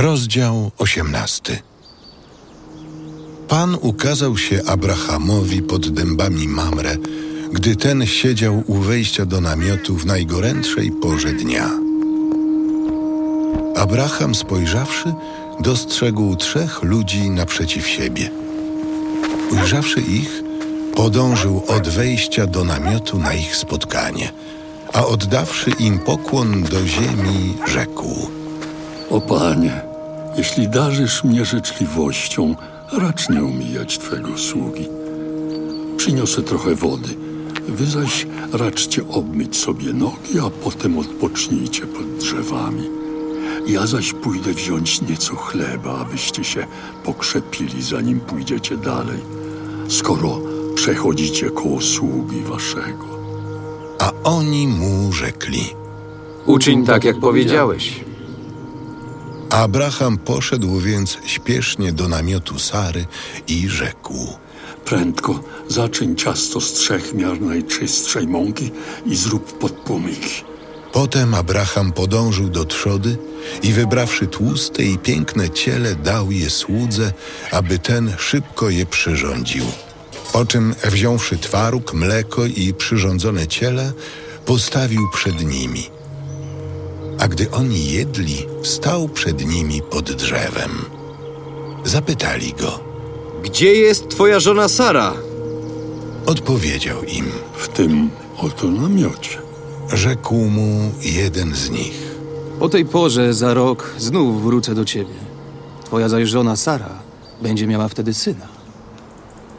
Rozdział 18 Pan ukazał się Abrahamowi pod dębami Mamre, gdy ten siedział u wejścia do namiotu w najgorętszej porze dnia. Abraham spojrzawszy, dostrzegł trzech ludzi naprzeciw siebie. Ujrzawszy ich, podążył od wejścia do namiotu na ich spotkanie, a oddawszy im pokłon do ziemi, rzekł – O Panie, jeśli darzysz mnie życzliwością, racz nie omijać Twego sługi. Przyniosę trochę wody. Wy zaś raczcie obmyć sobie nogi, a potem odpocznijcie pod drzewami. Ja zaś pójdę wziąć nieco chleba, abyście się pokrzepili, zanim pójdziecie dalej, skoro przechodzicie koło sługi waszego. A oni mu rzekli. Uczyń tak, jak powiedziałeś. Abraham poszedł więc śpiesznie do namiotu Sary i rzekł. Prędko zaczyń ciasto z trzech miar najczystszej mąki i zrób podpłomyki. Potem Abraham podążył do trzody i wybrawszy tłuste i piękne ciele, dał je słudze, aby ten szybko je przyrządził. Po czym, wziąwszy twaróg, mleko i przyrządzone ciele, postawił przed nimi. A gdy oni jedli, stał przed nimi pod drzewem. Zapytali go. Gdzie jest twoja żona Sara? Odpowiedział im. W tym oto namiocie. Rzekł mu jeden z nich. O tej porze za rok znów wrócę do ciebie. Twoja zaś żona Sara będzie miała wtedy syna.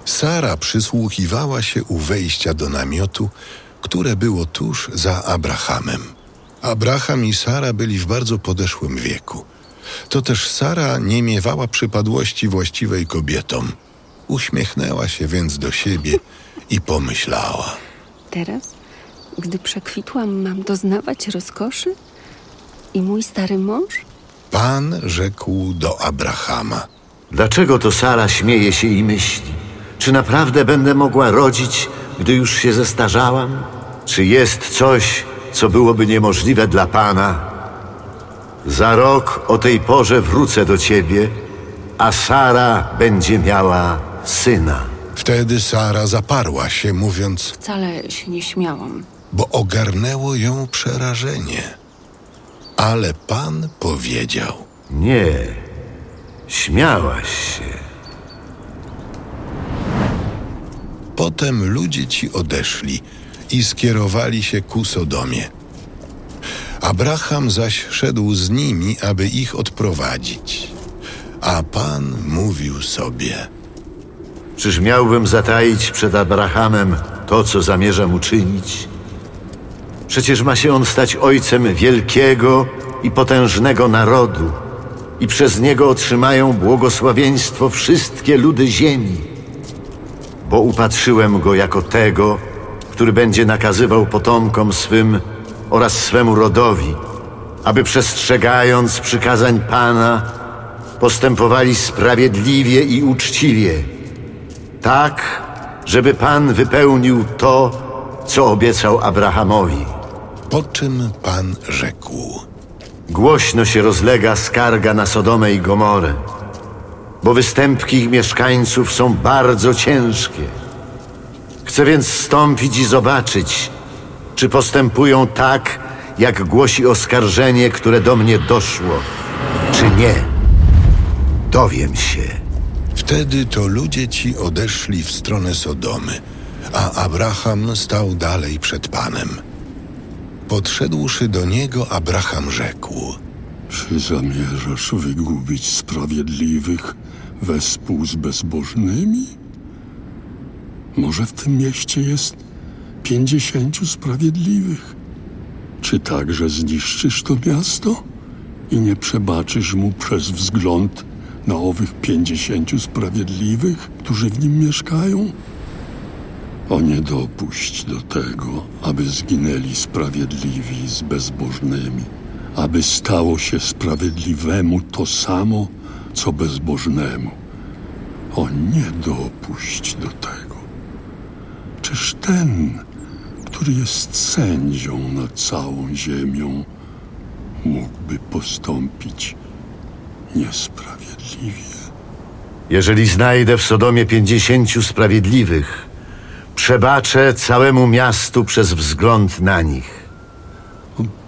Sara przysłuchiwała się u wejścia do namiotu, które było tuż za Abrahamem. Abraham i Sara byli w bardzo podeszłym wieku. To też Sara nie miewała przypadłości właściwej kobietom. Uśmiechnęła się więc do siebie i pomyślała. Teraz, gdy przekwitłam, mam doznawać rozkoszy? I mój stary mąż? Pan rzekł do Abrahama. Dlaczego to Sara śmieje się i myśli? Czy naprawdę będę mogła rodzić, gdy już się zestarzałam? Czy jest coś, co byłoby niemożliwe dla Pana? Za rok o tej porze wrócę do ciebie, a Sara będzie miała syna. Wtedy Sara zaparła się, mówiąc, Wcale się nie śmiałam. bo ogarnęło ją przerażenie. Ale Pan powiedział. Nie, śmiałaś się. Potem ludzie ci odeszli i skierowali się ku Sodomie. Abraham zaś szedł z nimi, aby ich odprowadzić. A Pan mówił sobie. Czyż miałbym zataić przed Abrahamem to, co zamierzam uczynić? Przecież ma się on stać ojcem wielkiego i potężnego narodu, i przez niego otrzymają błogosławieństwo wszystkie ludy ziemi. Bo upatrzyłem go jako tego, który będzie nakazywał potomkom swym oraz swemu rodowi, aby przestrzegając przykazań Pana, postępowali sprawiedliwie i uczciwie, tak, żeby Pan wypełnił to, co obiecał Abrahamowi. Po czym Pan rzekł. Głośno się rozlega skarga na Sodomę i Gomorę, bo występki ich mieszkańców są bardzo ciężkie. Chcę więc stąpić i zobaczyć, czy postępują tak, jak głosi oskarżenie, które do mnie doszło, czy nie. Dowiem się. Wtedy to ludzie ci odeszli w stronę Sodomy, a Abraham stał dalej przed Panem. Podszedłszy do niego, Abraham rzekł. Czy zamierzasz wygubić sprawiedliwych wespół z bezbożnymi? Może w tym mieście jest pięćdziesięciu sprawiedliwych? Czy także zniszczysz to miasto i nie przebaczysz mu przez wzgląd na owych pięćdziesięciu sprawiedliwych, którzy w nim mieszkają? O nie dopuść do tego, aby zginęli sprawiedliwi z bezbożnymi, aby stało się sprawiedliwemu to samo, co bezbożnemu. O nie dopuść do tego. Czyż ten, który jest sędzią nad całą ziemią, mógłby postąpić niesprawiedliwie. Jeżeli znajdę w Sodomie pięćdziesięciu sprawiedliwych, przebaczę całemu miastu przez wzgląd na nich.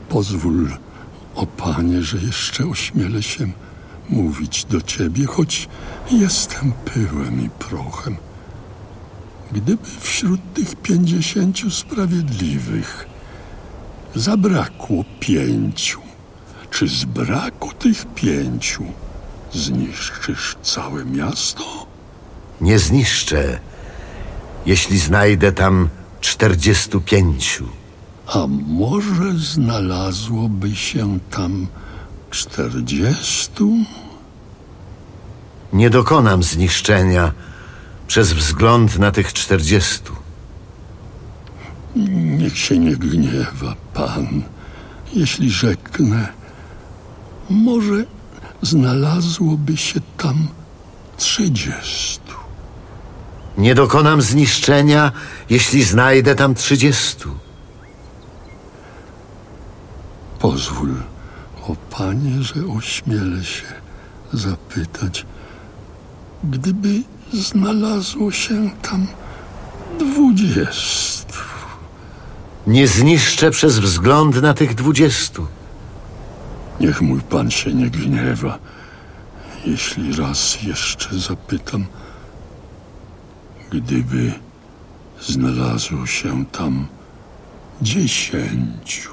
Pozwól, o Panie, że jeszcze ośmielę się mówić do Ciebie, choć jestem pyłem i prochem. Gdyby wśród tych pięćdziesięciu sprawiedliwych zabrakło pięciu, czy z braku tych pięciu zniszczysz całe miasto? Nie zniszczę, jeśli znajdę tam czterdziestu pięciu. A może znalazłoby się tam czterdziestu? Nie dokonam zniszczenia przez wzgląd na tych czterdziestu. Niech się nie gniewa Pan, jeśli rzeknę, może znalazłoby się tam trzydziestu. Nie dokonam zniszczenia, jeśli znajdę tam trzydziestu. Pozwól, o Panie, że ośmielę się zapytać, gdyby znalazło się tam dwudziestu. Nie zniszczę przez wzgląd na tych dwudziestu. Niech mój Pan się nie gniewa, jeśli raz jeszcze zapytam, gdyby znalazło się tam dziesięciu.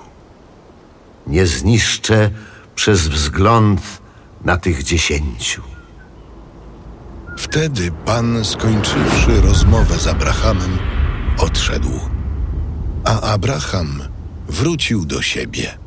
Nie zniszczę przez wzgląd na tych dziesięciu. Wtedy Pan, skończywszy rozmowę z Abrahamem, odszedł. A Abraham wrócił do siebie.